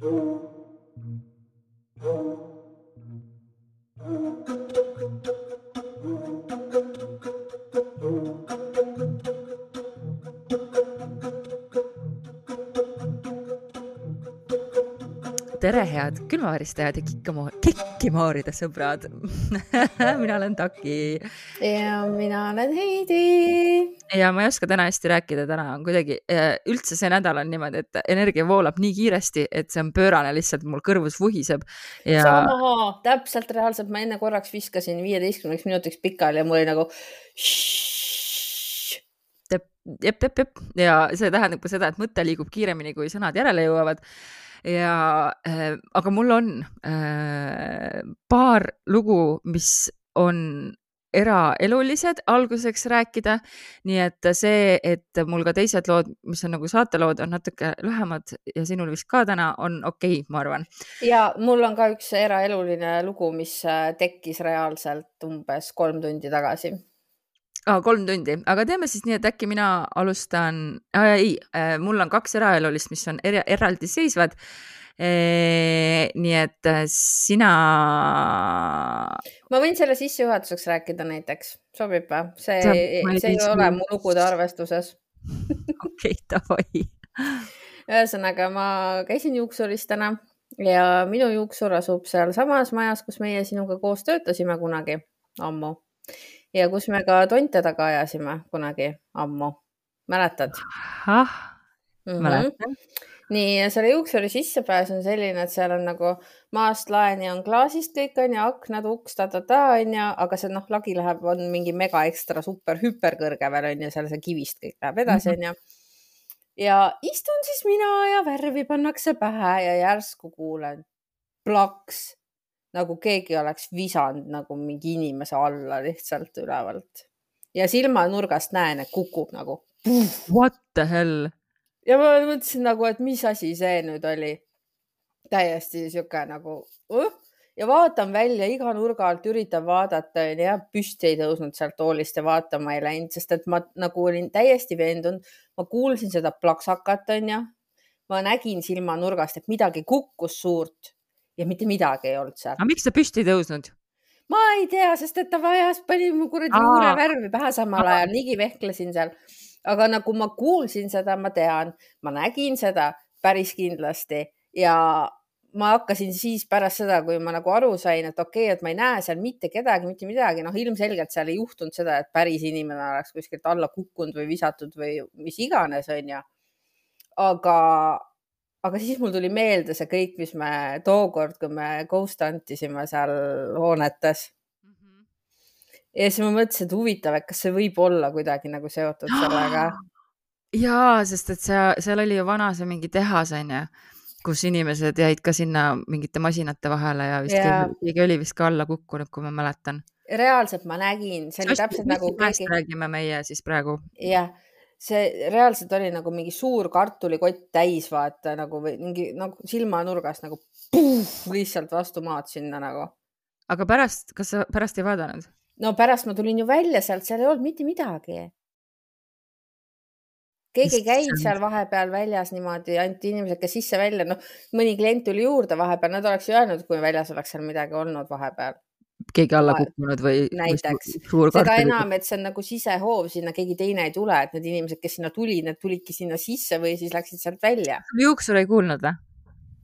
Tchau. Tere, head külmaväristajad ja kikkamo-, kikkimooride sõbrad mina olen Taki. ja mina olen Heidi. ja ma ei oska täna hästi rääkida, täna on kuidagi, üldse see nädal on niimoodi, et energia voolab nii kiiresti, et see on pöörane, lihtsalt mul kõrvus vuhiseb ja.... sama, täpselt reaalselt, ma enne korraks viskasin viieteistkümneks minutiks pikali ja mul oli nagu. jep, jep, jep, jep ja see tähendab ka seda, et mõte liigub kiiremini, kui sõnad järele jõuavad ja äh,, aga mul on äh, paar lugu, mis on eraelulised alguseks rääkida, nii et see, et mul ka teised lood, mis on nagu saatelood, on natuke lühemad ja sinul vist ka täna on okei okay,, ma arvan. ja mul on ka üks eraeluline lugu, mis äh, tekkis reaalselt umbes kolm tundi tagasi ah,. kolm tundi, aga teeme siis nii, et äkki mina alustan äh,, ei äh,, mul on kaks eraelulist, mis on er eraldiseisvad e,. nii et äh, sina. ma võin selle sissejuhatuseks rääkida näiteks, sobib või? see, see ei ole mu lugude arvestuses. okei, davai. ühesõnaga, ma käisin juuksuris täna ja minu juuksur asub sealsamas majas, kus meie sinuga koos töötasime kunagi ammu ja kus me ka tonte taga ajasime kunagi ammu, mäletad? ahah mm -hmm., mäletan. nii, selle juuksuri sissepääs on selline, et seal on nagu maast laeni on klaasist kõik onju, aknad, uks, ta-ta-ta onju, aga see noh, lagi läheb, on mingi mega ekstra super hüperkõrge veel onju, seal see kivist kõik läheb edasi onju mm -hmm ja istun siis mina ja värvi pannakse pähe ja järsku kuulen plaks nagu keegi oleks visanud nagu mingi inimese alla lihtsalt ülevalt ja silmanurgast näen, et kukub nagu. What the hell? ja ma mõtlesin nagu, et mis asi see nüüd oli. täiesti sihuke nagu uh? ja vaatan välja iga nurga alt, üritan vaadata onju ja püsti ei tõusnud sealt toolist ja vaatama ei läinud, sest et ma nagu olin täiesti veendunud, ma kuulsin seda plaksakat onju. ma nägin silmanurgast, et midagi kukkus suurt ja mitte midagi ei olnud seal. aga miks sa püsti ei tõusnud? ma ei tea, sest et ta vajas, pani mu kuradi juurevärvi pähe samal Aa. ajal, niigi vehklesin seal. aga nagu ma kuulsin seda, ma tean, ma nägin seda päris kindlasti ja ma hakkasin siis pärast seda, kui ma nagu aru sain, et okei okay,, et ma ei näe seal mitte kedagi, mitte midagi, noh, ilmselgelt seal ei juhtunud seda, et päris inimene oleks kuskilt alla kukkunud või visatud või mis iganes, onju. aga, aga siis mul tuli meelde see kõik, mis me tookord, kui me ghost antisime seal hoonetes mm. -hmm. ja siis ma mõtlesin, et huvitav, et kas see võib olla kuidagi nagu seotud sellega. ja, sest et see, seal oli ju vana see mingi tehas onju, kus inimesed jäid ka sinna mingite masinate vahele ja vist yeah. keegi oli vist ka alla kukkunud, kui ma mäletan. reaalselt ma nägin, see oli täpselt nagu räägime meie siis praegu. jah see reaalselt oli nagu mingi suur kartulikott täis, vaata nagu või mingi nagu silmanurgast nagu puh, lihtsalt vastu maad sinna nagu. aga pärast, kas sa pärast ei vaadanud? no pärast ma tulin ju välja sealt, seal ei olnud mitte midagi. keegi ei käinud seal vahepeal väljas niimoodi, ainult inimesed, kes sisse-välja, noh, mõni klient tuli juurde vahepeal, nad oleks ju öelnud, kui väljas oleks seal midagi olnud vahepeal keegi alla kukkunud või? näiteks, seda enam, et see on nagu sisehoov, sinna keegi teine ei tule, et need inimesed, kes sinna tulid, need tulidki sinna sisse või siis läksid sealt välja. juuksur ei kuulnud või?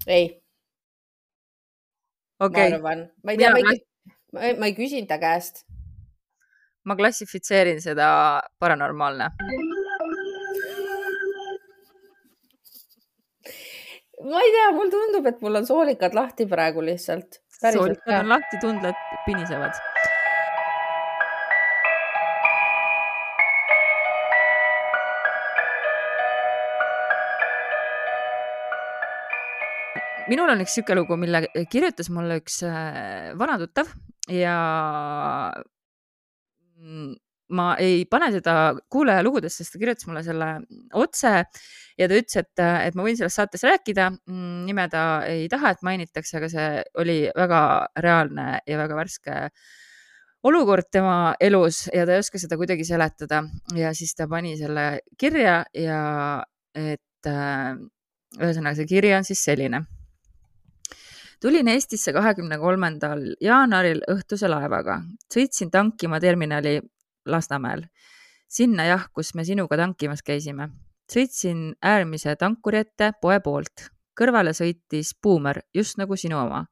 ei okay.. ma arvan, ma ei tea, ma ei, ma ei küsinud ta käest. ma klassifitseerin seda paranormaalne. ma ei tea, mulle tundub, et mul on soolikad lahti praegu lihtsalt soolikad on lahti, tundled pinisevad. minul on üks sihuke lugu, mille kirjutas mulle üks äh, vana tuttav ja mm, ma ei pane seda kuulajalugudesse, sest ta kirjutas mulle selle otse ja ta ütles, et, et ma võin selles saates rääkida. Mm, nime ta ei taha, et mainitakse, aga see oli väga reaalne ja väga värske olukord tema elus ja ta ei oska seda kuidagi seletada ja siis ta pani selle kirja ja et äh, ühesõnaga see kiri on siis selline. tulin Eestisse kahekümne kolmandal jaanuaril õhtuse laevaga, sõitsin tankima terminali Lasnamäel, sinna jah, kus me sinuga tankimas käisime. sõitsin äärmise tankuri ette poe poolt, kõrvale sõitis buumer, just nagu sinu oma.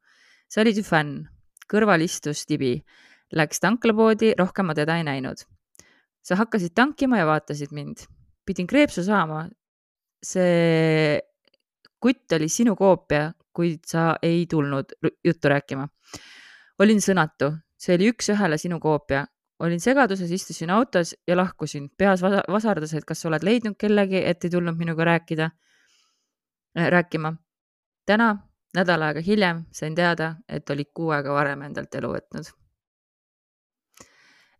sa olid ju fänn, kõrval istus Tibi, läks tanklapoodi, rohkem ma teda ei näinud. sa hakkasid tankima ja vaatasid mind, pidin kreepsu saama. see kutt oli sinu koopia, kuid sa ei tulnud juttu rääkima. olin sõnatu, see oli üks-ühele sinu koopia. Olin segaduses, istusin autos ja lahkusin, peas vasardas, et kas oled leidnud kellegi, et ei tulnud minuga rääkida äh,, rääkima. täna, nädal aega hiljem sain teada, et olid kuu aega varem endalt elu võtnud.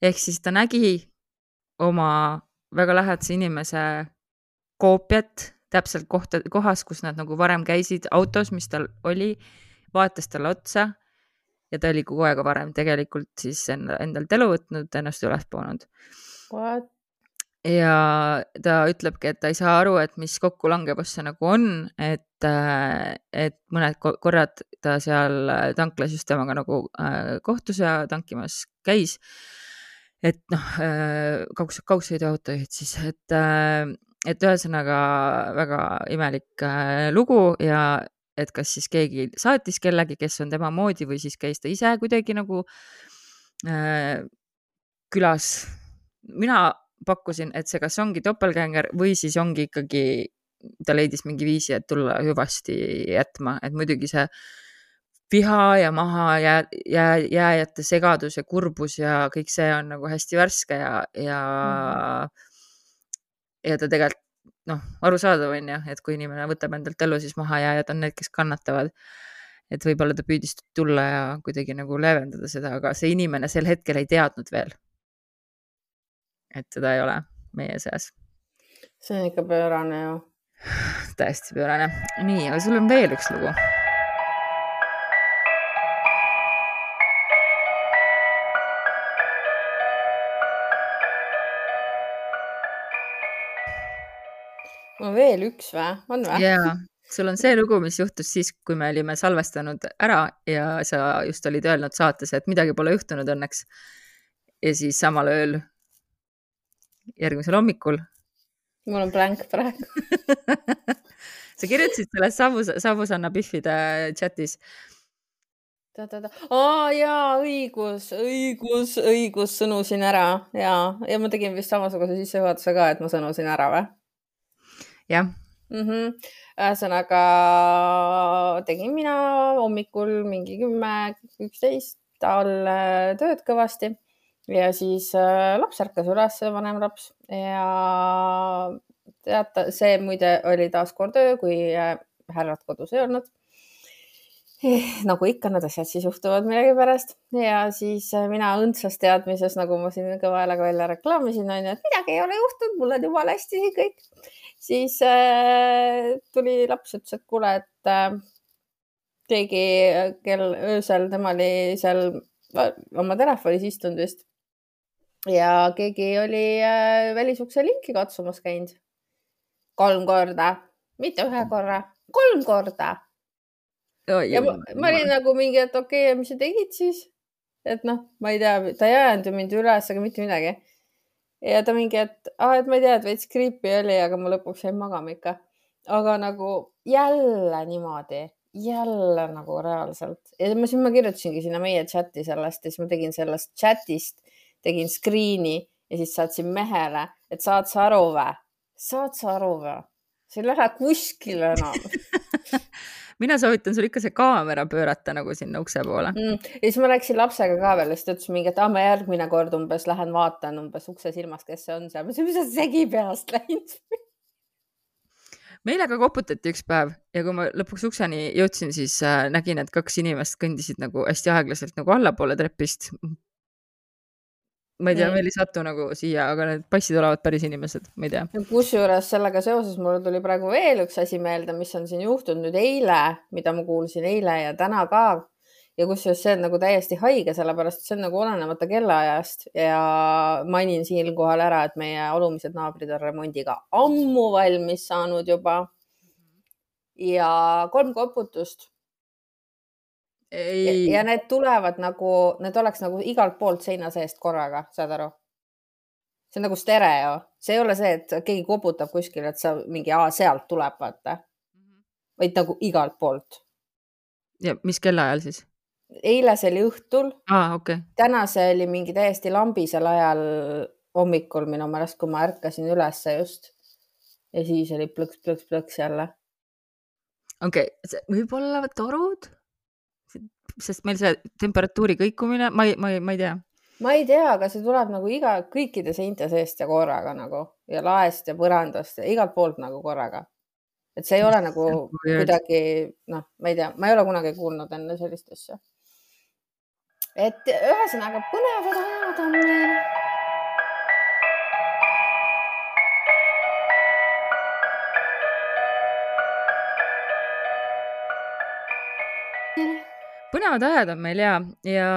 ehk siis ta nägi oma väga lähedase inimese koopiat täpselt kohta, kohas, kus nad nagu varem käisid autos, mis tal oli, vaatas talle otsa ja ta oli kuu aega varem tegelikult siis endalt elu võtnud, ennast üles poonud. ja ta ütlebki, et ta ei saa aru, et mis kokkulangevus see nagu on, et, et mõned korrad ta seal tanklas just temaga nagu äh, kohtus ja tankimas käis. et noh, äh, kaugs, kaugsõiduautojuhid siis, et äh, et ühesõnaga väga imelik äh, lugu ja et kas siis keegi saatis kellegi, kes on tema moodi või siis käis ta ise kuidagi nagu äh, külas. mina pakkusin, et see kas ongi doppelgänger või siis ongi ikkagi, ta leidis mingi viisi, et tulla hüvasti jätma, et muidugi see viha ja maha jää, jää, jääjate segadus ja kurbus ja kõik see on nagu hästi värske ja, ja mm ja ta tegelikult noh, arusaadav on ju, et kui inimene võtab endalt elu, siis mahajääjad on need, kes kannatavad. et võib-olla ta püüdis tulla ja kuidagi nagu leevendada seda, aga see inimene sel hetkel ei teadnud veel. et teda ei ole meie seas. see on ikka pöörane ju. täiesti pöörane. nii, aga sul on veel üks lugu on veel üks või, on või? jaa, sul on see lugu, mis juhtus siis, kui me olime salvestanud ära ja sa just olid öelnud saates, et midagi pole juhtunud õnneks. ja siis samal ööl, järgmisel hommikul. mul on blank praegu sa kirjutasid selles Savus, Savusanna Pihvide chatis aa jaa, õigus, õigus, õigus, sõnusin ära ja, ja ma tegin vist samasuguse sissejuhatuse ka, et ma sõnusin ära või? Jah. Mm -hmm.. ühesõnaga tegin mina hommikul mingi kümme, üksteist all tööd kõvasti. Ja siis äh, laps ärkas üles, vanem laps. Ja teata, see muide oli taaskord öö, kui äh, härrad kodus ei olnud nagu ikka need asjad siis juhtuvad millegipärast. Ja siis äh, mina õndsas teadmises, nagu ma siin kõva häälega välja reklaamisin, onju, et midagi ei ole juhtunud, mul on jumala hästi siin kõik. Siis äh, tuli laps, ütles, et kuule, et äh, keegi kell öösel, tema oli seal oma telefonis istunud vist. Ja keegi oli äh, välisukse linki katsumas käinud. Kolm korda, mitte ühe korra, kolm korda. Ja ma, ma olin nagu mingi, et okei okay,, mis sa tegid siis? et noh, ma ei tea, ta ei ajanud ju mind üles ega mitte midagi ja ta mingi, et aa, et ma ei tea, et veits creepy oli, aga ma lõpuks jäin magama ikka. aga nagu jälle niimoodi, jälle nagu reaalselt ja ma, siis ma kirjutasingi sinna meie chati sellest ja siis ma tegin sellest chatist, tegin screen'i ja siis saatsin mehele, et saad sa aru või? saad sa aru või? see ei lähe kuskile enam mina soovitan sul ikka see kaamera pöörata nagu sinna ukse poole. Mm.. ja siis ma rääkisin lapsega ka veel, siis ta ütles mingi, et aa, ma järgmine kord umbes lähen vaatan umbes ukse silmas, kes see on seal. ma ütlesin, mis sa segi peast läinud? Meile ka koputati üks päev ja kui ma lõpuks ukseni jõudsin, siis äh, nägin, et kaks inimest kõndisid nagu hästi aeglaselt nagu allapoole trepist ma ei tea, meil ei satu nagu siia, aga need paistsid olevat päris inimesed, ma ei tea. kusjuures sellega seoses mul tuli praegu veel üks asi meelde, mis on siin juhtunud nüüd eile, mida ma kuulsin eile ja täna ka. ja kusjuures see on nagu täiesti haige, sellepärast see on nagu olenemata kellaajast ja mainin siinkohal ära, et meie olumised naabrid on remondiga ammu valmis saanud juba. ja kolm koputust ei ja need tulevad nagu, need oleks nagu igalt poolt seina seest korraga, saad aru? see on nagu stereo, see ei ole see, et keegi koputab kuskil, et sa mingi, sealt tuleb, vaata. vaid nagu igalt poolt. ja mis kellaajal siis? eile see oli õhtul. aa, okei okay.. täna see oli mingi täiesti lambisel ajal hommikul minu meelest, kui ma ärkasin ülesse just. ja siis oli plõks-plõks-plõks jälle. okei okay., võib-olla torud? Sest meil see temperatuuri kõikumine, ma ei, ma ei, ma ei tea. ma ei tea, aga see tuleb nagu iga, kõikide seinte seest ja korraga nagu ja laest ja põrandast ja igalt poolt nagu korraga. et see ei ole nagu kuidagi, noh, ma ei tea, ma ei ole kunagi kuulnud enne sellist asja. et ühesõnaga põnevad ajad on meil põnevad ajad on meil ja, ja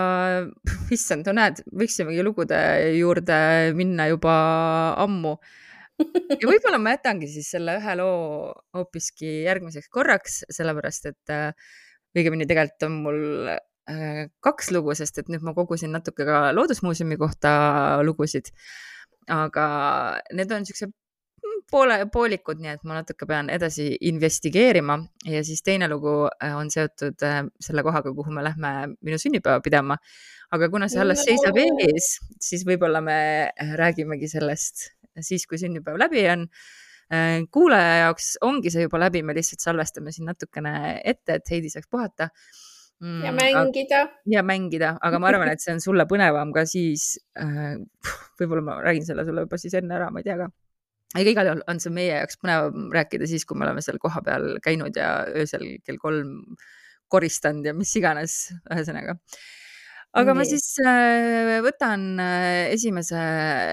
issand, no näed, võiksimegi lugude juurde minna juba ammu. ja võib-olla ma jätangi siis selle ühe loo hoopiski järgmiseks korraks, sellepärast et äh, õigemini tegelikult on mul äh, kaks lugu, sest et nüüd ma kogusin natuke ka Loodusmuuseumi kohta lugusid. aga need on siuksed poole, poolikud, nii et ma natuke pean edasi investigeerima ja siis teine lugu äh, on seotud äh, selle kohaga, kuhu me lähme minu sünnipäeva pidama. aga kuna see alles seisab ees, siis võib-olla me äh, räägimegi sellest siis, kui sünnipäev läbi on. kuulaja jaoks ongi see juba läbi, me lihtsalt salvestame siin natukene ette, et Heidi saaks puhata mm, ja mängida. ja mängida, aga ma arvan, et see on sulle põnevam ka siis äh,. võib-olla ma räägin selle sulle juba siis enne ära, ma ei tea ka aga igal juhul on see meie jaoks põnevam rääkida siis, kui me oleme seal kohapeal käinud ja öösel kell kolm koristanud ja mis iganes, ühesõnaga. aga Nii. ma siis äh, võtan äh, esimese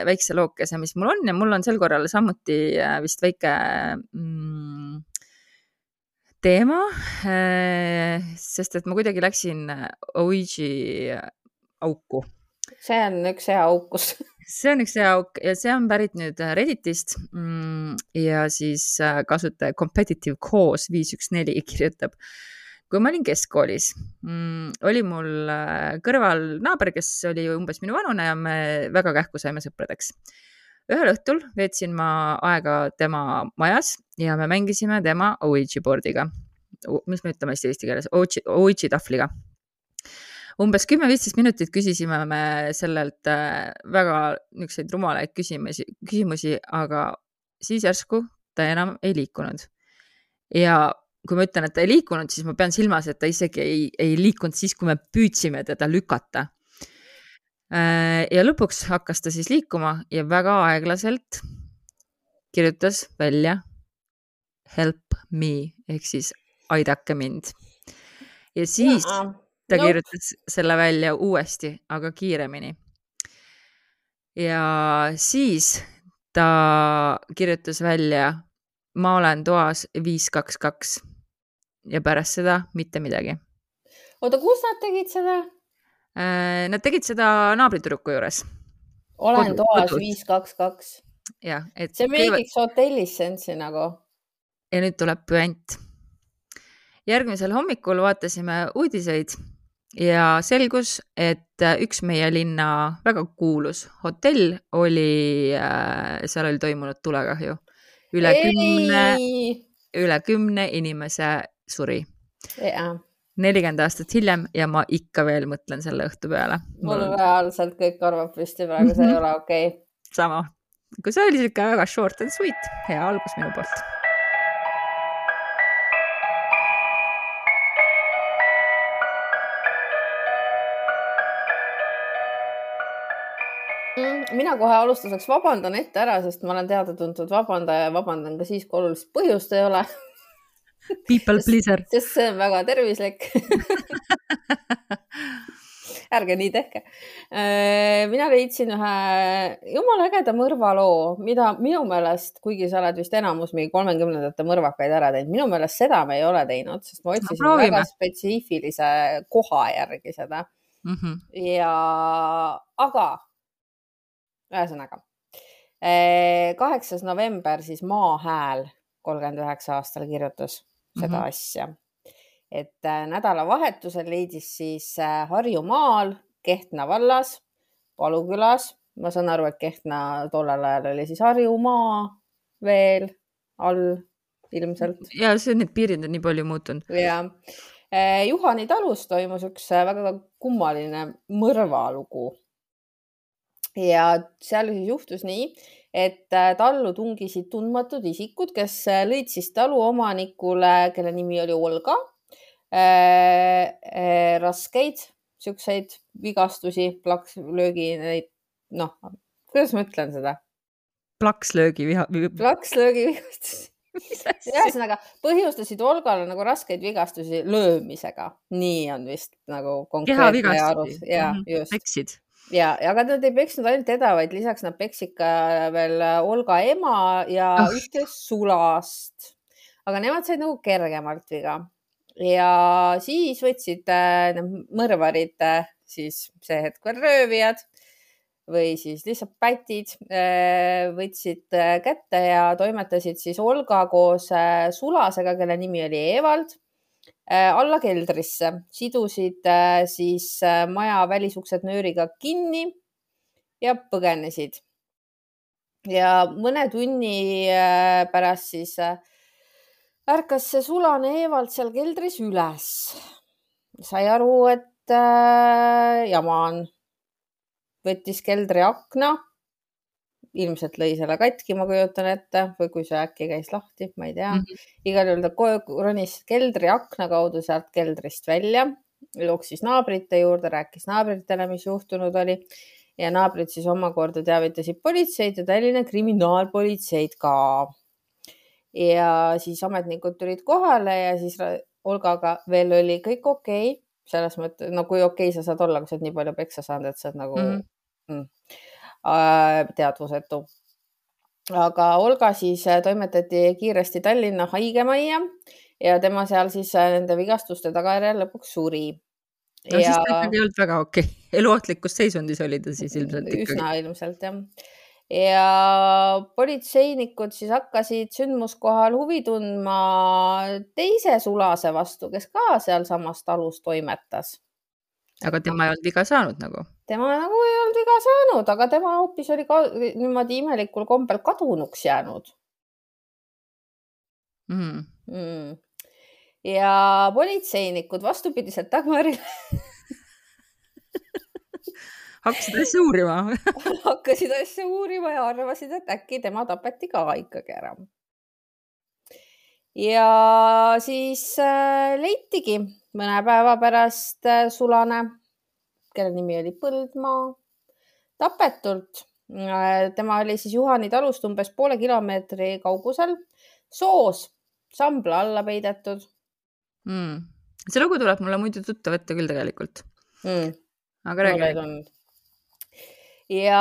väikse lookese, mis mul on ja mul on sel korral samuti äh, vist väike mm, teema, sest et ma kuidagi läksin Ouija auku. See on üks hea auk, kus see on üks hea auk ja see on pärit nüüd äh, Redditist mm, ja siis äh, kasutaja competitive cause viis üks neli kirjutab. kui ma olin keskkoolis mm,, oli mul äh, kõrval naaber, kes oli umbes minu vanune ja me väga kähku saime sõpradeks. ühel õhtul veetsin ma aega tema majas ja me mängisime tema Ouija board'iga. mis me ütleme hästi eesti keeles, Ouija tahvliga umbes kümme-viisteist minutit küsisime me sellelt äh, väga niisuguseid rumalaid küsimusi, küsimusi, aga siis järsku ta enam ei liikunud. ja kui ma ütlen, et ta ei liikunud, siis ma pean silmas, et ta isegi ei, ei liikunud siis, kui me püüdsime teda lükata. Äh, ja lõpuks hakkas ta siis liikuma ja väga aeglaselt kirjutas välja help me ehk siis aidake mind. ja siis ja ta nope. kirjutas selle välja uuesti, aga kiiremini. ja siis ta kirjutas välja, ma olen toas viis, kaks, kaks ja pärast seda mitte midagi. oota, kus nad tegid seda? Äh, nad tegid seda naabritüdruku juures. olen Kodu, toas viis, kaks, kaks. jah, et. see meigiks hotellis sensi nagu. ja nüüd tuleb püant. järgmisel hommikul vaatasime uudiseid ja selgus, et äh, üks meie linna väga kuulus hotell oli, äh, seal oli toimunud tulekahju. üle Ei. kümne, üle kümne inimese suri. nelikümmend aastat hiljem ja ma ikka veel mõtlen selle õhtu peale. mul reaalselt kõik karvad püsti praegu, see ei ole okei okay.. sama, kui see oli sihuke väga short and sweet, hea algus minu poolt mina kohe alustuseks vabandan ette ära, sest ma olen teada-tuntud vabandaja ja vabandan ka siis, kui olulist põhjust ei ole. People pleaser. sest see on väga tervislik ärge nii tehke. Äh, mina leidsin ühe jumala ägeda mõrvaloo, mida minu meelest, kuigi sa oled vist enamus mingi kolmekümnendate mõrvakaid ära teinud, minu meelest seda me ei ole teinud, sest ma otsisin no, väga spetsiifilise koha järgi seda mm. -hmm. ja, aga ühesõnaga, eh, kaheksas november siis Maa Hääl kolmkümmend üheksa aastal kirjutas seda mm -hmm. asja. et äh, nädalavahetusel leidis siis äh, Harjumaal Kehtna vallas, Palukülas, ma saan aru, et Kehtna tollel ajal oli siis Harjumaa veel all ilmselt. ja see, need piirid on nii palju muutunud. ja Juhani talus toimus üks väga kummaline mõrvalugu. Ja seal siis juhtus nii, et tallu tungisid tundmatud isikud, kes lõid siis taluomanikule, kelle nimi oli Olga Äh, äh, raskeid siukseid vigastusi, plakslöögi, neid noh, kuidas ma ütlen seda? plakslöögi viha. plakslöögi vigastusi ühesõnaga põhjustasid Olgale nagu raskeid vigastusi löömisega, nii on vist nagu konkreetne arus ja mm -hmm. just. peksid. Ja, aga nad ei peksnud ainult teda, vaid lisaks nad peksid ka veel Olga ema ja oh. ühte sulast. aga nemad said nagu kergemalt viga ja siis võtsid äh, need mõrvarid, äh, siis see hetk veel röövijad või siis lihtsalt pätid, äh, võtsid kätte ja toimetasid siis Olga koos sulasega, kelle nimi oli Evald, alla keldrisse, sidusid siis maja välisuksed nööriga kinni ja põgenesid. ja mõne tunni pärast siis äh, ärkas see sulane Evald seal keldris üles. sai aru, et äh, jama on. võttis keldri akna. Ilmselt lõi selle katki, ma kujutan ette, või kui see äkki käis lahti, ma ei tea mm. -hmm. igal juhul ta ronis keldri akna kaudu sealt keldrist välja, jooksis naabrite juurde, rääkis naabritele, mis juhtunud oli ja naabrid siis omakorda teavitasid politseid ja Tallinna kriminaalpolitseid ka ja siis ametnikud tulid kohale ja siis Olgaga veel oli kõik okei okay., selles mõttes, no kui okei okay sa saad olla, kui sa oled nii palju peksa saanud, et sa oled nagu mm -hmm. mm, teadvusetu. aga Olga siis äh, toimetati kiiresti Tallinna haigemajja ja tema seal siis äh, nende vigastuste tagajärjel lõpuks suri. no ja... siis ta ikkagi ei olnud väga okei okay., eluohtlikus seisundis oli ta siis ilmselt ikkagi. üsna ilmselt jah ja politseinikud siis hakkasid sündmuskohal huvi tundma teise sulase vastu, kes ka sealsamas talus toimetas. aga tema ei olnud viga saanud nagu? Tema nagu ei olnud viga saanud, aga tema hoopis oli ka niimoodi imelikul kombel kadunuks jäänud mm.. Mm. ja politseinikud vastupidiselt Dagmarile hakkasid asja uurima hakkasid asja uurima ja arvasid, et äkki tema tapeti ka ikkagi ära. ja siis äh, leitigi mõne päeva pärast äh, sulane, kelle nimi oli Põldmaa, tapetult. Äh,. tema oli siis Juhani talust umbes poole kilomeetri kaugusel. Soos. Sambla alla peidetud. Mm.. see lugu tuleb mulle muidu tuttav ette küll tegelikult. Mm.. aga räägi. Ja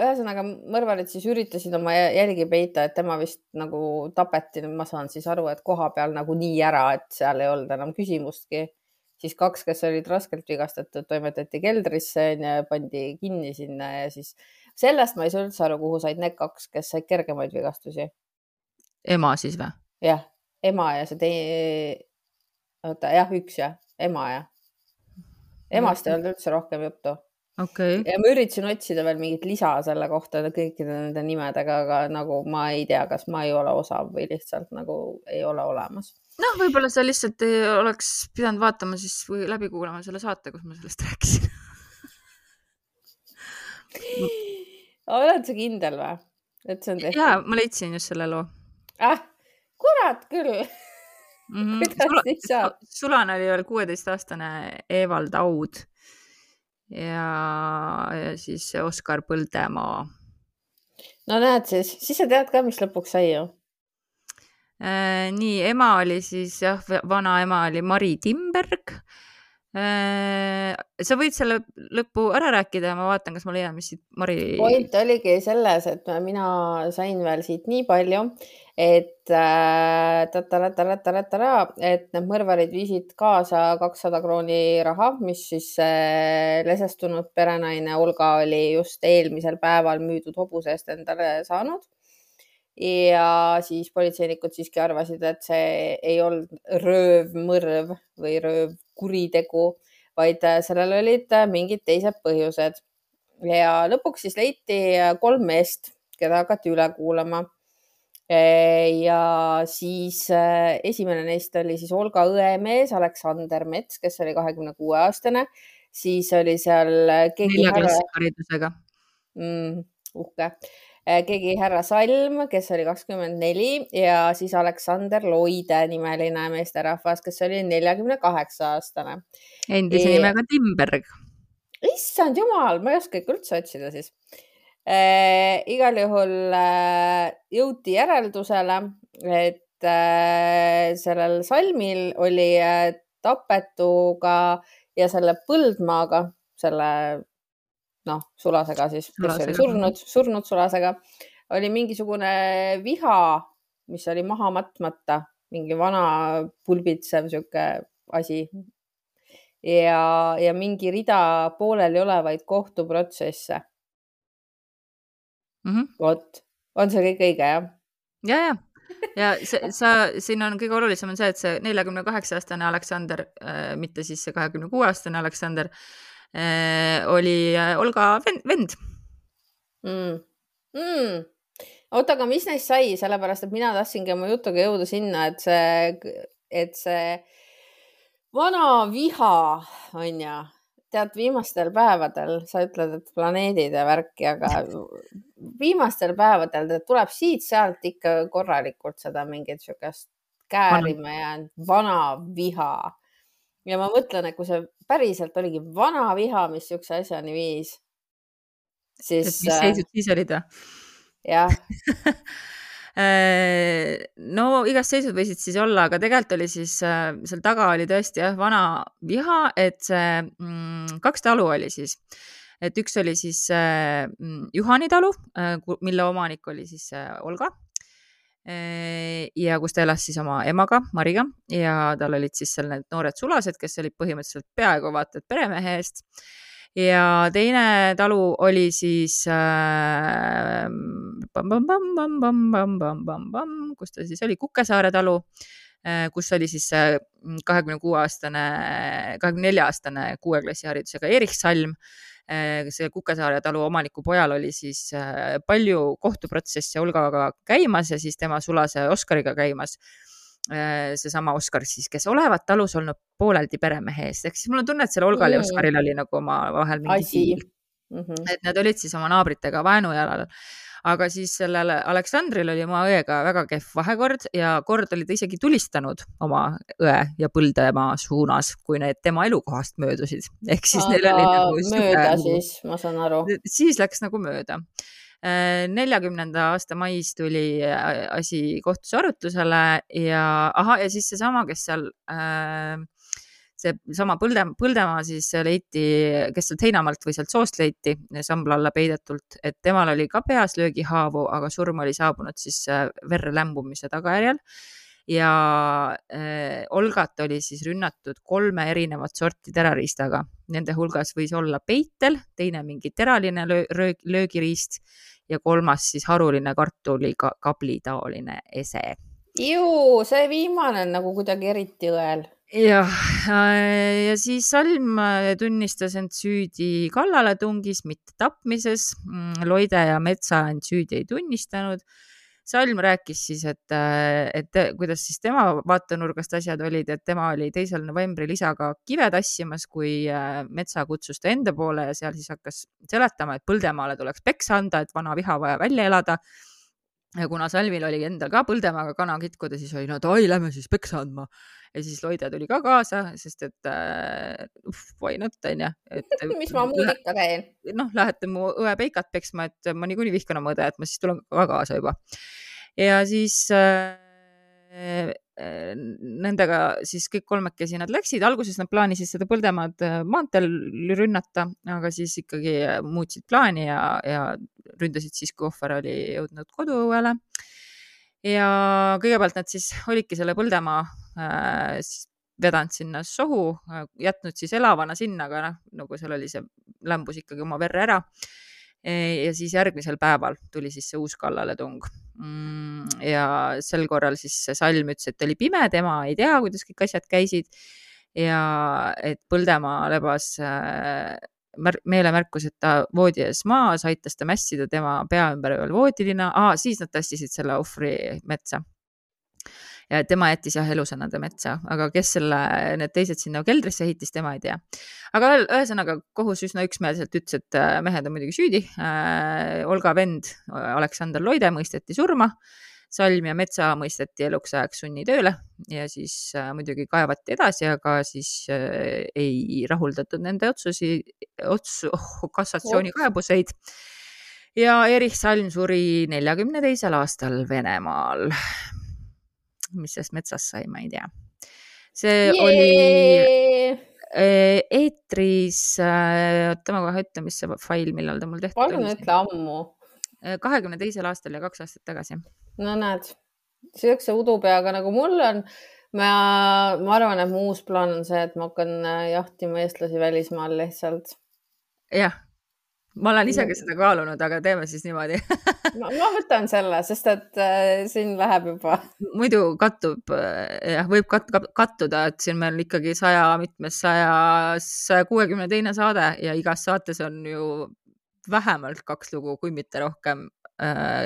ühesõnaga mõrvarid siis üritasid oma jälgi peita, et tema vist nagu tapeti, ma saan siis aru, et koha peal nagu nii ära, et seal ei olnud enam küsimustki. Siis kaks, kes olid raskelt vigastatud, toimetati keldrisse ja pandi kinni sinna ja siis sellest ma ei saa üldse aru, kuhu said need kaks, kes said kergemaid vigastusi. ema siis või? jah, ema ja see teine, oota jah, üks jah, ema ja. emast ei olnud üldse rohkem juttu okay.. ja ma üritasin otsida veel mingit lisa selle kohta kõikide nende nimedega, aga nagu ma ei tea, kas ma ei ole osav või lihtsalt nagu ei ole olemas. noh, võib-olla sa lihtsalt ei oleks pidanud vaatama siis või läbi kuulama selle saate, kus ma sellest rääkisin oled sa kindel või, et see on tehtud? ja, ma leidsin just selle loo. ah, kurat küll mm. -hmm. kuidas siis saab? Sulan oli veel kuueteistaastane Evald Aud ja, siis Oskar Põldemaa. no näed siis, siis sa tead ka, mis lõpuks sai ju äh,. nii, ema oli siis jah, vanaema oli Mari Timberg. Sa võid selle lõpu ära rääkida ja ma vaatan, kas ma leian, mis siit Mari. point oligi selles, et mina sain veel siit nii palju, et äh, et need mõrvarid viisid kaasa kakssada krooni raha, mis siis äh, lesestunud perenaine Olga oli just eelmisel päeval müüdud hobuse eest endale saanud. Ja siis politseinikud siiski arvasid, et see ei olnud röövmõrv või röövkuritegu, vaid sellel olid mingid teised põhjused. ja lõpuks siis leiti kolm meest, keda hakati üle kuulama. ja siis esimene neist oli siis Olga õemees Aleksander Mets, kes oli kahekümne kuue aastane, siis oli seal keegi härra haridusega mm,. uhke keegi härra Salm, kes oli kakskümmend neli ja siis Aleksander Loide nimeline meesterahvas, kes oli neljakümne kaheksa aastane. endise e... nimega Timberg. issand jumal, ma ei oska ikka üldse otsida siis e,. igal juhul äh, jõuti järeldusele, et äh, sellel salmil oli äh, tapetuga ja selle põldmaaga, selle noh, Sulasega siis, kes oli surnud, surnud Sulasega, oli mingisugune viha, mis oli maha matmata, mingi vana pulbitsev sihuke asi. ja, ja mingi rida pooleliolevaid kohtuprotsesse. Mm -hmm.. vot, on see kõik õige, jah? ja, ja, ja see, sa, siin on kõige olulisem on see, et see neljakümne kaheksa aastane Aleksander äh,, mitte siis see kahekümne kuue aastane Aleksander Äh, oli äh, Olga vend, vend. Mm.. Mm. oota, aga mis neist sai, sellepärast et mina tahtsingi oma jutuga jõuda sinna, et see, et see vana viha on ju, tead, viimastel päevadel sa ütled, et planeedid ja värki, aga viimastel päevadel tuleb siit-sealt ikka korralikult seda mingit siukest käärima jäänud vana viha ja ma mõtlen, et kui see päriselt oligi vana viha, mis siukse asjani viis, siis. mis seisud siis olid või? jah äh, no igast seisud võisid siis olla, aga tegelikult oli siis äh, seal taga oli tõesti jah, vana viha, et see mm, kaks talu oli siis, et üks oli siis äh, Juhani talu äh,, mille omanik oli siis äh, Olga ja kus ta elas siis oma emaga, Mariga ja tal olid siis seal need noored sulased, kes olid põhimõtteliselt peaaegu vaata et peremehe eest. ja teine talu oli siis äh,, kus ta siis oli, Kukesaare talu äh,, kus oli siis kahekümne kuue aastane, kahekümne nelja aastane kuue klassi haridusega Erich Salm äh, Äh, see Kukesaare talu omaniku pojal oli siis äh, palju kohtuprotsesse Olgaga käimas ja siis tema sulase Oskariga käimas. Äh, seesama Oskar siis, kes olevat talus olnud pooleldi peremehe eest, ehk siis mul on tunne, et sellel Olgal ja Oskaril oli nagu omavahel mingi diil. Mm -hmm. et nad olid siis oma naabritega vaenujalal aga siis sellel Aleksandril oli oma õega väga kehv vahekord ja kord oli ta isegi tulistanud oma õe ja põldemaa suunas, kui need tema elukohast möödusid. ehk siis aga neil oli nagu. mööda nagu, siis, ma saan aru. siis läks nagu mööda äh, neljakümnenda aasta mais tuli äh, asi kohtus arutlusele ja ahah, ja siis seesama, kes seal äh, seesama Põlde, Põldemaa siis leiti, kes sealt heinamaalt või sealt soost leiti sambla alla peidetult, et temal oli ka peas löögihaavu, aga surm oli saabunud siis äh, verre lämbumise tagajärjel ja äh, Olgat oli siis rünnatud kolme erinevat sorti terariistaga. Nende hulgas võis olla peitel, teine mingi teraline löö, löögiriist ja kolmas siis haruline kartulikabli taoline ese. ju, see viimane on nagu kuidagi eriti õel jah, äh, ja siis Salm äh, tunnistas end süüdi kallaletungis, mitte tapmises. Mm, Loide ja Metsa end süüdi ei tunnistanud. Salm rääkis siis, et, äh, et kuidas siis tema vaatenurgast asjad olid, et tema oli teisel novembril isaga kive tassimas, kui Metsa kutsus ta enda poole ja seal siis hakkas seletama, et Põldemaale tuleks peksa anda, et vana viha vaja välja elada ja kuna Salmil oli endal ka Põldemaaga kana kitkuda, siis oli no davai, lähme siis peksa andma ja siis Loide tuli ka kaasa, sest et äh, why not onju, mis ma muud ikka teen. noh, lähete mu õe peikat peksma, et ma niikuinii vihkan oma õde, et ma siis tulen ka kaasa juba. ja siis äh, nendega siis kõik kolmekesi nad läksid, alguses nad plaanisid seda Põldemaad maanteel rünnata, aga siis ikkagi muutsid plaani ja, ja ründasid siis, kui ohver oli jõudnud koduõuele ja kõigepealt nad siis olidki selle Põldemaa äh, vedanud sinna sohu äh,, jätnud siis elavana sinna, aga noh, nagu seal oli see, lämbus ikkagi oma verre ära e,. ja siis järgmisel päeval tuli siis see uus kallaletung mm,. ja sel korral siis see salm ütles, et oli pime, tema ei tea, kuidas kõik asjad käisid. ja et Põldemaa lebas äh, meelemärkus, et ta voodi ees maas, aitas ta mässida tema pea ümber veel voodilina ah,, siis nad tassisid selle ohvri metsa ja tema jättis jah elusana ta metsa, aga kes selle, need teised sinna keldrisse heitis, tema ei tea. aga ühesõnaga kohus üsna üksmeelselt ütles, et äh, mehed on muidugi süüdi äh,. Olga vend Aleksander Loide mõisteti surma Salm ja Metsa mõisteti eluks ajaks sunnitööle ja siis äh, muidugi kaevati edasi, aga siis äh, ei rahuldatud nende otsusi, ots- oh,, kassatsioonikaebuseid. ja Erich Salm suri neljakümne teisel aastal Venemaal mis sellest metsast sai, ma ei tea. see Jee! oli äh, eetris, äh, oota ma kohe ütlen, mis see fail, millal ta mul tehtud oli. palun ütle ammu. Äh, kahekümne teisel aastal ja kaks aastat tagasi. no näed, siukse udupeaga nagu mul on, ma, ma arvan, et mu uus plaan on see, et ma hakkan jahtima eestlasi välismaal lihtsalt. jah ma olen ise ka seda kaalunud, aga teeme siis niimoodi. Ma, ma võtan selle, sest et äh, siin läheb juba. muidu kattub äh, jah, võib kat, kattuda, et siin meil ikkagi saja mitmes, saja, saja kuuekümne teine saade ja igas saates on ju vähemalt kaks lugu, kui mitte rohkem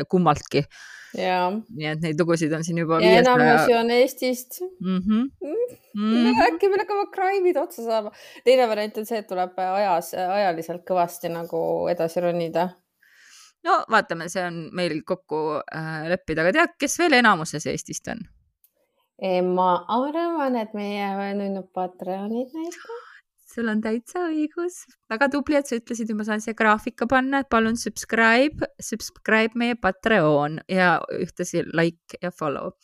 kummaltki. nii et neid lugusid on siin juba. ja enamusi on Eestist mm. -hmm. Mm -hmm. äkki meil hakkavad Crime'id otsa saama. teine variant on see, et tuleb ajas, ajaliselt kõvasti nagu edasi ronida. no vaatame, see on meil kokku äh, leppida, aga tead, kes veel enamuses Eestist on? ma arvan, et meie nunnud Patreonid näiteks sul on täitsa õigus, väga tubli, et sa ütlesid, et ma saan siia graafika panna, et palun subscribe, subscribe meie Patreon ja ühtlasi like ja follow.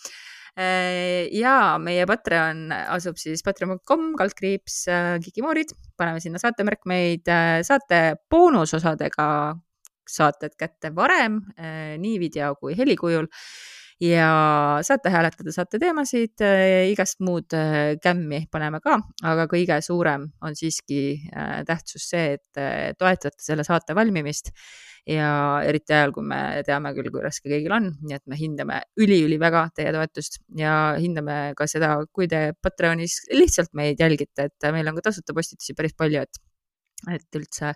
Äh, ja meie Patreon asub siis patreon.com kaldkriips äh, Kikimoorid, paneme sinna saatemärkmeid, äh, saate boonusosadega saated kätte varem, nii video kui helikujul ja saate hääletada, saate teemasid, äh, igast muud äh, kämmi paneme ka, aga kõige suurem on siiski äh, tähtsus see, et toetate selle saate valmimist. Ja eriti ajal, kui me teame küll, kui raske kõigil on, nii et me hindame üliüliväga teie toetust ja hindame ka seda, kui te Patreonis lihtsalt meid jälgite, et meil on ka tasuta postitusi päris palju, et, et üldse,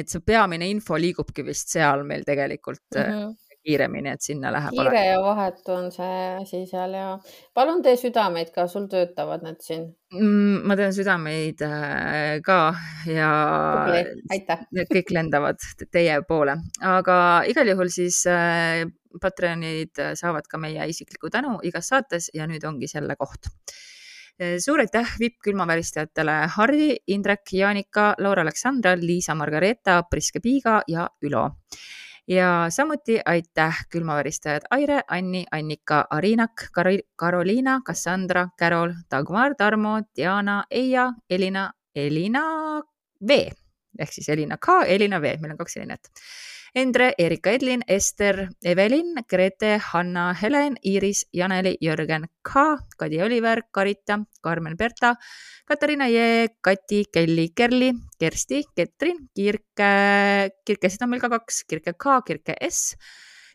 et see peamine info liigubki vist seal meil tegelikult mm -hmm kiiremini, et sinna läheb. kiire ja vahetu on see asi seal ja palun tee südameid ka, sul töötavad need siin mm,? ma teen südameid äh, ka ja need kõik lendavad teie poole, aga igal juhul siis äh, Patreonid saavad ka meie isiklikku tänu igas saates ja nüüd ongi selle koht äh, suur aitäh vipp-külmaväristajatele Harri, Indrek, Jaanika, Laura Aleksandra, Liisa Margareeta, Priske Piiga ja Ülo ja samuti aitäh külmaväristajad Aire, Anni, Annika, Arinak, Karoliina, Cassandra, Carol, Dagmar, Tarmo, Diana, Eija, Elina, Elina V ehk siis Elina K, Elina V, meil on kaks Elinat. Endre, Erika Edlin, Ester, Evelin, Grete, Hanna, Helen, Iiris, Janeli, Jörgen K, Kadi Oliver, Karita, Karmen Berta, Katariina Jee, Kati, Kelly, Kerli, Kersti, Ketrin, Kirke, Kirkesid on meil ka kaks, Kirke K, Kirke S,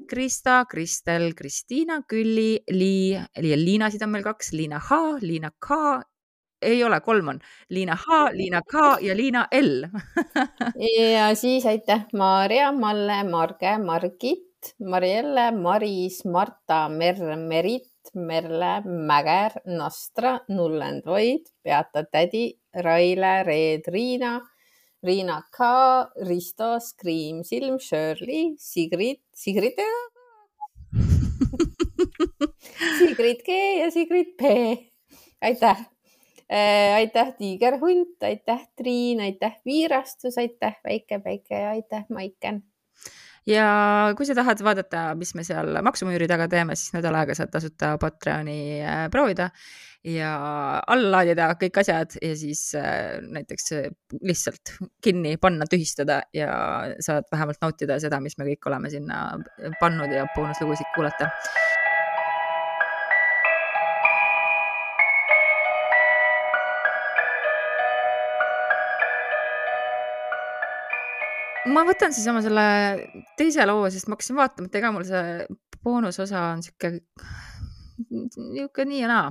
Krista, Kristel, Kristiina, Külli, Lii, Liinasid on meil kaks, Liina H, Liina K, ei ole, kolm on Liina H, Liina K ja Liina L ja siis aitäh, Maarja, Malle, Marge, Margit, Marielle, Maris, Marta, Merr, Merit, Merle, Mäger, Nastra, Nullendvoid, Beata Tädi, Raile, Reet, Riina, Riina K, Risto, Scream, Silm, Shirley, Sigrid, Sigrid Sigrid G ja Sigrid P. aitäh äh,. Aitäh, Tiigerhunt, aitäh, Triin, aitäh, Viirastus, aitäh, Väike Päike ja aitäh, Maiken. Ja kui sa tahad vaadata, mis me seal maksumüüri taga teeme, siis nädal aega saad tasuta Patreoni äh, proovida ja alla laadida kõik asjad ja siis äh, näiteks äh, lihtsalt kinni panna, tühistada ja saad vähemalt nautida seda, mis me kõik oleme sinna pannud ja boonuslugusid kuulata ma võtan siis oma selle teise loo, sest ma hakkasin vaatama, et ega mul see boonusosa on sihuke, niisugune nii ja naa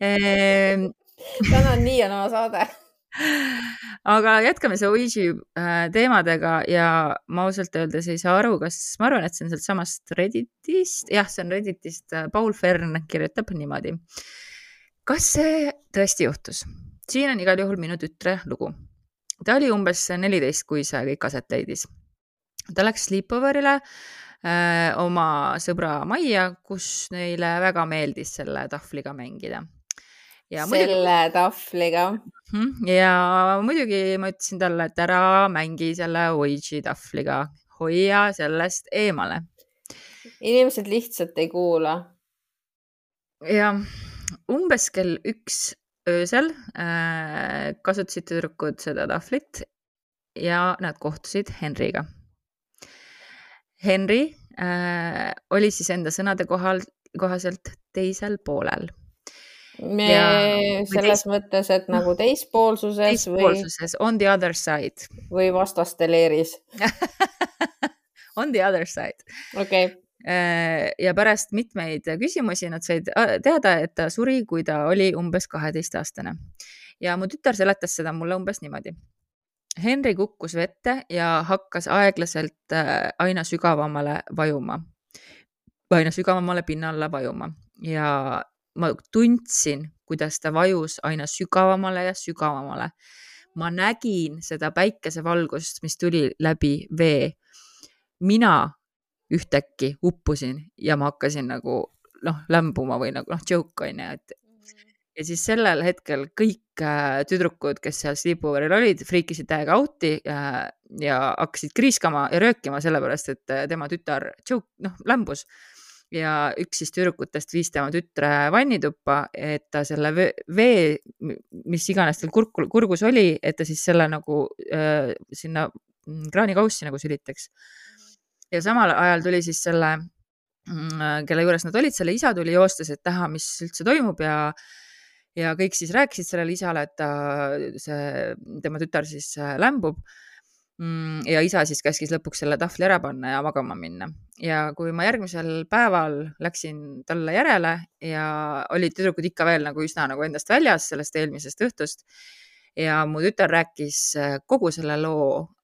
ehm, täna on nii ja naa saade aga jätkame see Ouija äh, teemadega ja ma ausalt öeldes ei saa aru, kas, ma arvan, et see on sealtsamast Redditist, jah, see on Redditist, Paul Fern kirjutab niimoodi. kas see tõesti juhtus? siin on igal juhul minu tütre lugu. Ta oli umbes neliteist, kui see kõik aset leidis. ta läks sleepoverile äh, oma sõbra majja, kus neile väga meeldis selle tahvliga mängida ja selle muidugi... tahvliga. Mhm, ja muidugi ma ütlesin talle, et ära mängi selle Ouija tahvliga, hoia sellest eemale. inimesed lihtsalt ei kuula. ja umbes kell üks öösel äh, kasutasid tüdrukud seda tahvlit ja nad kohtusid Henriga. Henry äh, oli siis enda sõnade kohal, kohaselt teisel poolel me ja, selles teis... mõttes, et nagu teispoolsuses, teispoolsuses või... on the other side või vastaste leeris on the other side. okei okay. Äh, ja pärast mitmeid küsimusi nad said äh, teada, et ta suri, kui ta oli umbes kaheteistaastane ja mu tütar seletas seda mulle umbes niimoodi. Henry kukkus vette ja hakkas aeglaselt äh, aina sügavamale vajuma, aina sügavamale pinna alla vajuma ja ma tundsin, kuidas ta vajus aina sügavamale ja sügavamale. ma nägin seda päikesevalgust, mis tuli läbi vee. mina ühtäkki uppusin ja ma hakkasin nagu noh, lämbuma või nagu noh, joke on ju, et ja siis sellel hetkel kõik äh, tüdrukud, kes seal sleepover'il olid, friikisid täiega out'i äh, ja hakkasid kriiskama ja röökima, sellepärast et äh, tema tütar joke, noh, lämbus ja üks siis tüdrukutest viis tema tütre vannituppa, et ta selle vee, mis iganes tal kurku, kurgus oli, et ta siis selle nagu äh, sinna kraanikaussi nagu sülitaks. Ja samal ajal tuli siis selle, mm, kelle juures nad olid, selle isa tuli joostes, et näha, mis üldse toimub ja ja kõik siis rääkisid sellele isale, et ta, see, tema tütar siis äh, lämbub Mm, ja isa siis käskis lõpuks selle tahvli ära panna ja magama minna. ja kui ma järgmisel päeval läksin talle järele ja olid tüdrukud ikka veel nagu üsna nagu endast väljas sellest eelmisest õhtust ja mu tütar rääkis äh, kogu selle loo äh,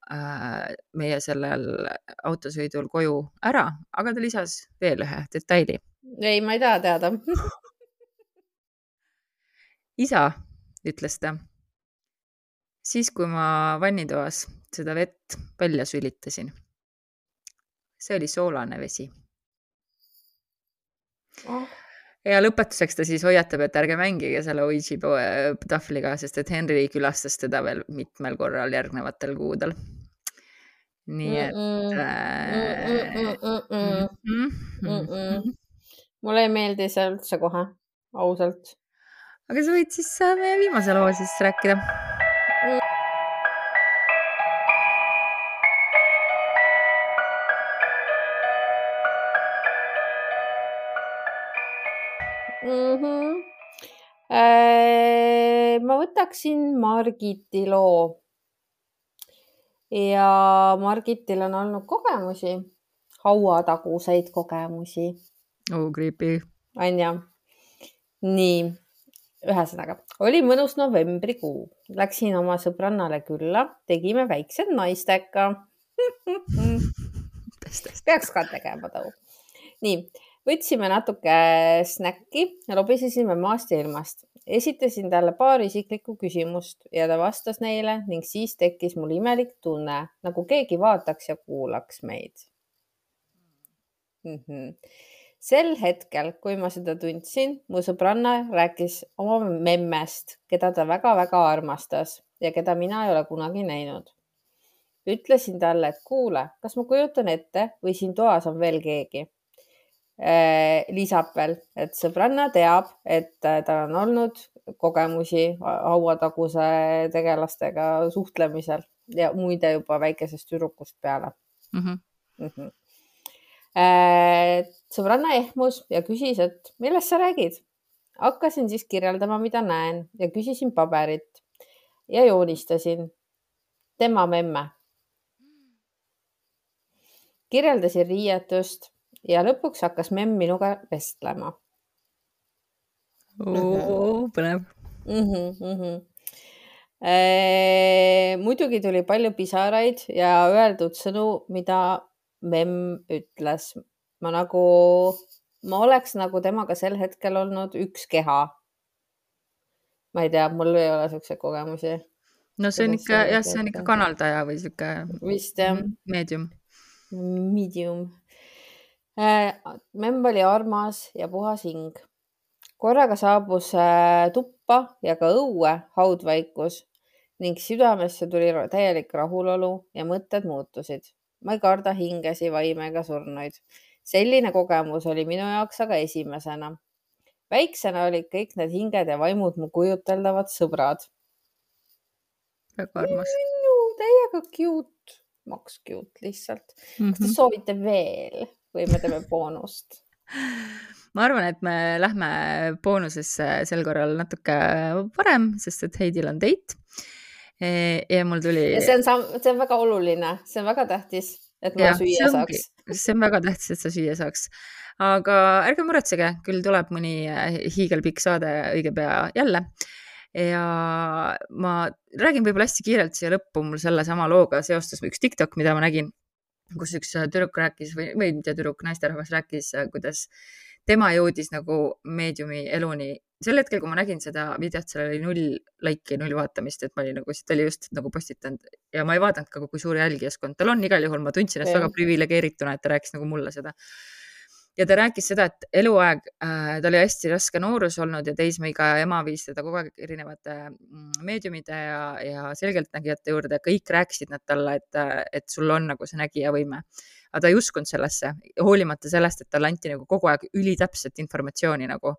meie sellel autosõidul koju ära, aga ta lisas veel ühe detaili. ei, ma ei taha teada isa, ütles ta siis, kui ma vannitoas seda vett välja sülitasin. see oli soolane vesi oh.. ja lõpetuseks ta siis hoiatab, et ärge mängige selle Ouija tahvliga, sest et Henry külastas teda veel mitmel korral järgnevatel kuudel. Nii et äh.... mulle ei meeldi see üldse kohe, ausalt. aga sa võid siis äh, meie viimase loo siis rääkida. Ma võtaksin Margiti loo. Ja Margitil on olnud kogemusi, hauataguseid kogemusi. oh, creepy. on ju? nii, ühesõnaga oli mõnus novembrikuu, läksin oma sõbrannale külla, tegime väiksed naistega peaks ka tegema too. nii, võtsime natuke snäkki ja lobisesime maast ja ilmast esitasin talle paar isiklikku küsimust ja ta vastas neile ning siis tekkis mul imelik tunne, nagu keegi vaataks ja kuulaks meid mm. -hmm. sel hetkel, kui ma seda tundsin, mu sõbranna rääkis oma memmest, keda ta väga-väga armastas ja keda mina ei ole kunagi näinud. ütlesin talle, et kuule, kas ma kujutan ette või siin toas on veel keegi lisab veel, et sõbranna teab, et äh, tal on olnud kogemusi hauataguse tegelastega suhtlemisel ja muide juba väikesest tüdrukust peale mm. -hmm. Mm -hmm. sõbranna ehmus ja küsis, et millest sa räägid. hakkasin siis kirjeldama, mida näen ja küsisin paberit ja joonistasin tema memme. kirjeldasin riietust ja lõpuks hakkas memm minuga vestlema oo, põnev muidugi tuli palju pisaraid ja öeldud sõnu, mida memm ütles. ma nagu, ma oleks nagu temaga sel hetkel olnud üks keha. ma ei tea, mul ei ole siukseid kogemusi. no see on ikka jah, see on ikka kanaldaja või sihuke. vist jah. Medium. Medium. Memm oli armas ja puhas hing korraga saabus äh, tuppa ja ka õue haudvaikus ning südamesse tuli täielik rahulolu ja mõtted muutusid. ma ei karda hingesi, vaime ega surnuid. selline kogemus oli minu jaoks aga esimesena. väiksena olid kõik need hinged ja vaimud mu kujuteldavad sõbrad. väga armas. täiega cute, maks cute lihtsalt mm. -hmm. kas te mhm. soovite veel või me teeme boonust ma arvan, et me lähme boonusesse sel korral natuke varem, sest et Heidil on date. E, ja mul tuli. see on, see on väga oluline, see on väga tähtis, et ma ja, süüa saaks. see on väga tähtis, et sa süüa saaks. aga ärge muretsege, küll tuleb mõni äh, hiigelpikk saade õige pea jälle ja ma räägin võib-olla hästi kiirelt siia lõppu, mul sellesama looga seostus üks TikTok, mida ma nägin, kus üks tüdruk rääkis või, või mitte tüdruk, naisterahvas rääkis, kuidas tema jõudis nagu meediumi eluni. sel hetkel, kui ma nägin seda videot, seal oli null laiki, null vaatamist, et ma olin nagu, ta oli just nagu postitanud. Ja ma ei vaadanud ka, kui suur jälgijaskond tal on, igal juhul ma tundsin ennast väga priviligeerituna, et ta rääkis nagu mulle seda ja ta rääkis seda, et eluaeg äh,, tal oli hästi raske noorus olnud ja teismeiga ema viis teda kogu aeg erinevate mm, meediumide ja, ja selgeltnägijate juurde, kõik rääkisid nad talle, et, et sul on nagu see nägijavõime. aga ta ei uskunud sellesse, hoolimata sellest, et talle anti nagu kogu aeg ülitäpset informatsiooni nagu.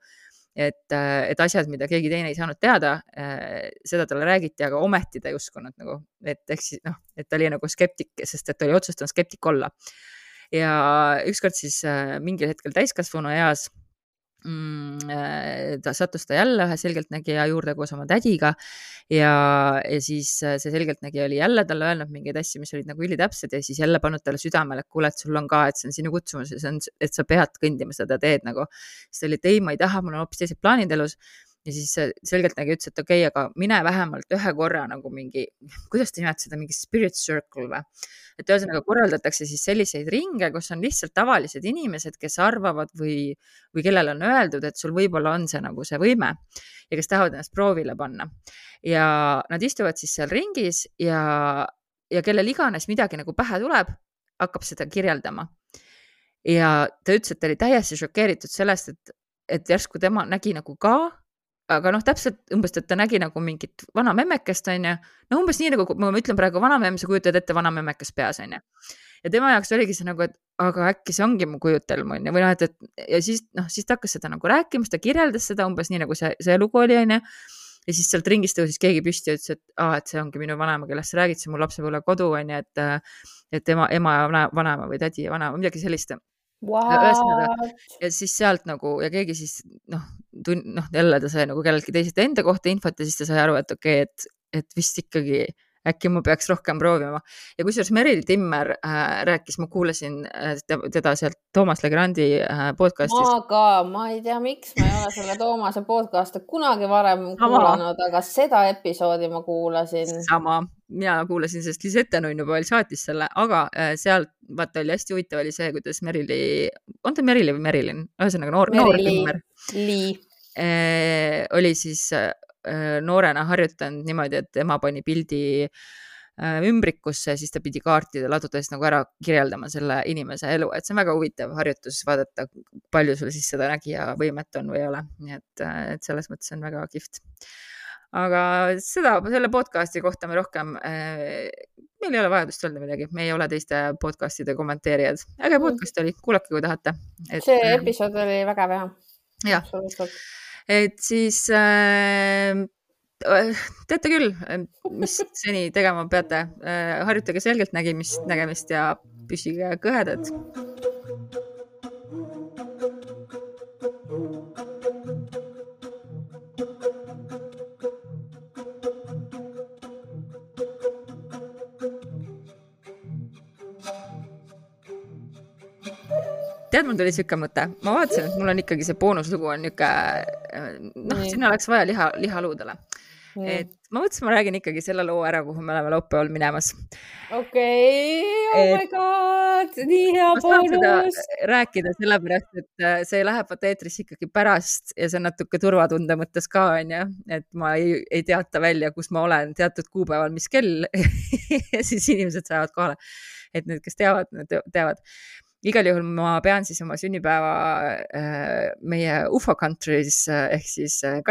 Et, et asjad, mida keegi teine ei saanud teada, äh, seda talle räägiti, aga ometi ta ei uskunud nagu, et ehk siis noh, et ta oli nagu skeptik, sest et ta oli otsustanud skeptik olla ja ükskord siis äh, mingil hetkel täiskasvanu eas mm, äh, ta sattus ta jälle ühe selgeltnägija juurde koos oma tädiga ja, ja siis äh, see selgeltnägija oli jälle talle öelnud mingeid asju, mis olid nagu ülitäpsed ja siis jälle pannud talle südamele, et kuule, et sul on ka, et see on sinu kutsumus ja see on, et sa pead kõndima seda teed nagu. siis ta oli, et ei, ma ei taha, mul on hoopis teised plaanid elus ja siis selgeltnägija ütles, et okei okay,, aga mine vähemalt ühe korra nagu mingi, kuidas te nimetate seda, mingi spirit circle või? et ühesõnaga korraldatakse siis selliseid ringe, kus on lihtsalt tavalised inimesed, kes arvavad või, või kellele on öeldud, et sul võib-olla on see nagu see võime ja kes tahavad ennast proovile panna. ja nad istuvad siis seal ringis ja, ja kellel iganes midagi nagu pähe tuleb, hakkab seda kirjeldama. ja ta ütles, et ta oli täiesti šokeeritud sellest, et, et järsku tema nägi nagu ka aga noh, täpselt umbes, et ta nägi nagu mingit vana memmekest, onju. no umbes nii nagu ma ütlen praegu vanamemm, sa kujutad ette vana memmekest peas, onju. ja tema jaoks oligi see nagu, et aga äkki see ongi mu kujutelm, onju, või noh, et, et ja siis noh, siis ta hakkas seda nagu rääkima, siis ta kirjeldas seda umbes nii nagu see, see lugu oli, onju. ja siis sealt ringist tõusis keegi püsti ja ütles, et aa, et see ongi minu vanaema, kellest sa räägid, see on mu lapsepõlvekodu, onju, et, et ema, ema ja vanaema või tädi ja vanaema, midagi sellist ühesõnaga ja siis sealt nagu ja keegi siis noh, noh jälle ta sai nagu kelleltki teiselt enda kohta infot ja siis ta sai aru, et okei okay,, et, et vist ikkagi äkki ma peaks rohkem proovima. ja kusjuures Meril Timmer äh, rääkis, ma kuulasin äh, teda sealt Toomas Legrandi äh, podcast'ist. ma ka, ma ei tea, miks ma ei ole selle Toomase podcast'e kunagi varem Sama. kuulanud, aga seda episoodi ma kuulasin. sama, mina kuulasin, sest Lisette Nunnupool saatis selle, aga äh, sealt vaata oli hästi huvitav oli see, kuidas Merili, on ta Merili või Merilin, ühesõnaga noor, noor Timmer. Äh, oli siis Äh, noorena harjutanud niimoodi, et ema pani pildi äh, ümbrikusse, siis ta pidi kaartide ladudes nagu ära kirjeldama selle inimese elu, et see on väga huvitav harjutus vaadata, palju sul siis seda nägijavõimet on või ei ole, nii et, et selles mõttes on väga kihvt. Aga seda, selle podcast'i kohta me rohkem äh,, meil ei ole vajadust öelda midagi, me ei ole teiste podcast'ide kommenteerijad. äge mm. podcast oli, kuulake, kui tahate. see episood oli vägev jah. jah et siis äh, teate küll, mis seni tegema peate äh,. harjutage selgeltnägimist, nägemist ja püsige kõhedad. Tead, mul tuli siuke mõte, ma vaatasin, et mul on ikkagi see boonuslugu on niuke, noh, sinna oleks vaja liha, lihaluudele et ma mõtlesin, ma räägin ikkagi selle loo ära, kuhu me oleme laupäeval minemas. okei okay., oh my god, nii hea boonus. rääkida sellepärast, et äh, see läheb vaata eetrisse ikkagi pärast ja see on natuke turvatunde mõttes ka onju, et ma ei, ei teata välja, kus ma olen teatud kuupäeval, mis kell ja siis inimesed saavad kohale. et need, kes teavad, need teavad igal juhul ma pean siis oma sünnipäeva äh, meie ufo country's äh, ehk siis äh,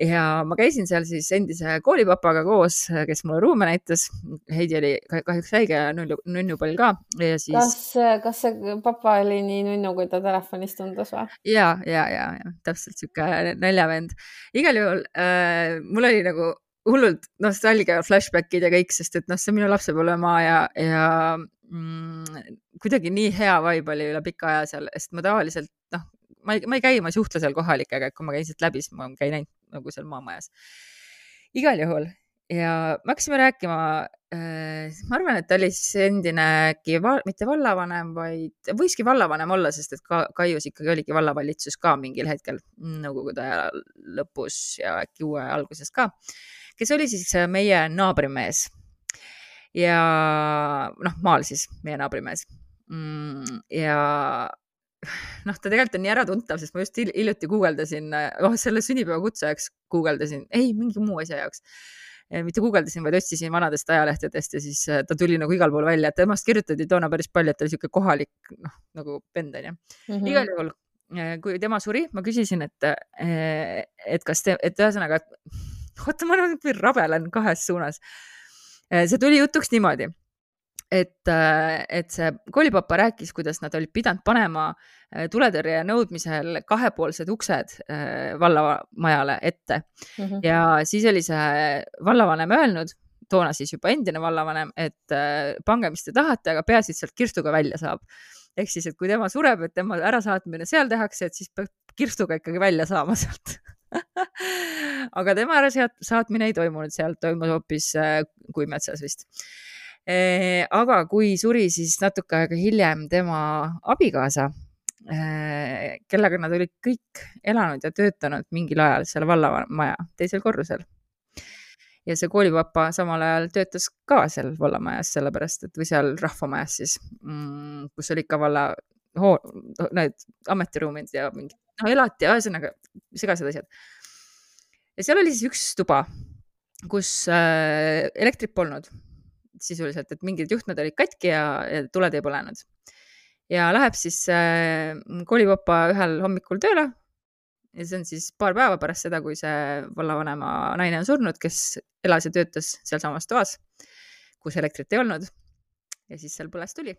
ja ma käisin seal siis endise koolipapaga koos, kes mulle ruume näitas. Heidi oli kahjuks haige ja nunnu, nunnupall ka ja siis. kas, kas see papa oli nii nunnu, kui ta telefonis tundus või? ja, ja, ja, ja täpselt sihuke naljavend. igal juhul äh, mul oli nagu hullult nostalgia flashback'id ja kõik, sest et noh, see on minu lapsepõlvemaa ja, ja mm, kuidagi nii hea vibe oli üle pika aja seal, sest ma tavaliselt noh, ma ei, ma ei käi, ma ei suhtle seal kohalikega, et kui ma käin sealt läbi, siis ma käin ainult nagu seal maamajas. igal juhul ja me hakkasime rääkima äh,, ma arvan, et ta oli siis endine äkki va, mitte vallavanem, vaid võiski vallavanem olla, sest et ka Kaius ikkagi oligi vallavalitsus ka mingil hetkel nõukogude aja lõpus ja äkki uue alguses ka, kes oli siis meie naabrimees. ja noh, maal siis meie naabrimees. Mm, ja noh, ta tegelikult on nii äratuntav, sest ma just hiljuti guugeldasin oh,, selle sünnipäeva kutse ajaks guugeldasin, ei mingi muu asja jaoks. Mitte guugeldasin, vaid otsisin vanadest ajalehtedest ja siis äh, ta tuli nagu igal pool välja, et temast kirjutati toona päris palju, et ta oli sihuke kohalik, noh nagu vend onju. Mm -hmm.. igal juhul, äh, kui tema suri, ma küsisin, et, äh, et kas te, et ühesõnaga, oota, ma nüüd rabelen kahes suunas. see tuli jutuks niimoodi et, äh, et see koolipapa rääkis, kuidas nad olid pidanud panema äh, tuletõrje nõudmisel kahepoolsed uksed äh, vallamajale ette mm. -hmm. ja siis oli see vallavanem öelnud, toona siis juba endine vallavanem, et pange, mis te tahate, aga peaasi, et sealt kirstuga välja saab. ehk siis, et kui tema sureb, et tema ärasaatmine seal tehakse, et siis peab kirstuga ikkagi välja saama sealt aga tema ärasaatmine ei toimunud sealt, toimus hoopis Kuimetsas vist Eh, aga kui suri siis natuke aega hiljem tema abikaasa, eh, kellega nad olid kõik elanud ja töötanud mingil ajal seal vallamaja teisel korrusel. ja see koolipapa samal ajal töötas ka seal vallamajas, sellepärast et või seal rahvamajas siis, mm, kus oli ikka valla need ametiruumid ja mingid, no elati, ühesõnaga segased asjad. ja seal oli siis üks tuba, kus äh, elektrit polnud sisuliselt, et mingid juhtmed olid katki ja, ja tuled ei põlenud. ja läheb siis äh, koolipapa ühel hommikul tööle ja see on siis paar päeva pärast seda, kui see vallavanema naine on surnud, kes elas ja töötas sealsamas toas, kus elektrit ei olnud. ja siis seal põles tuli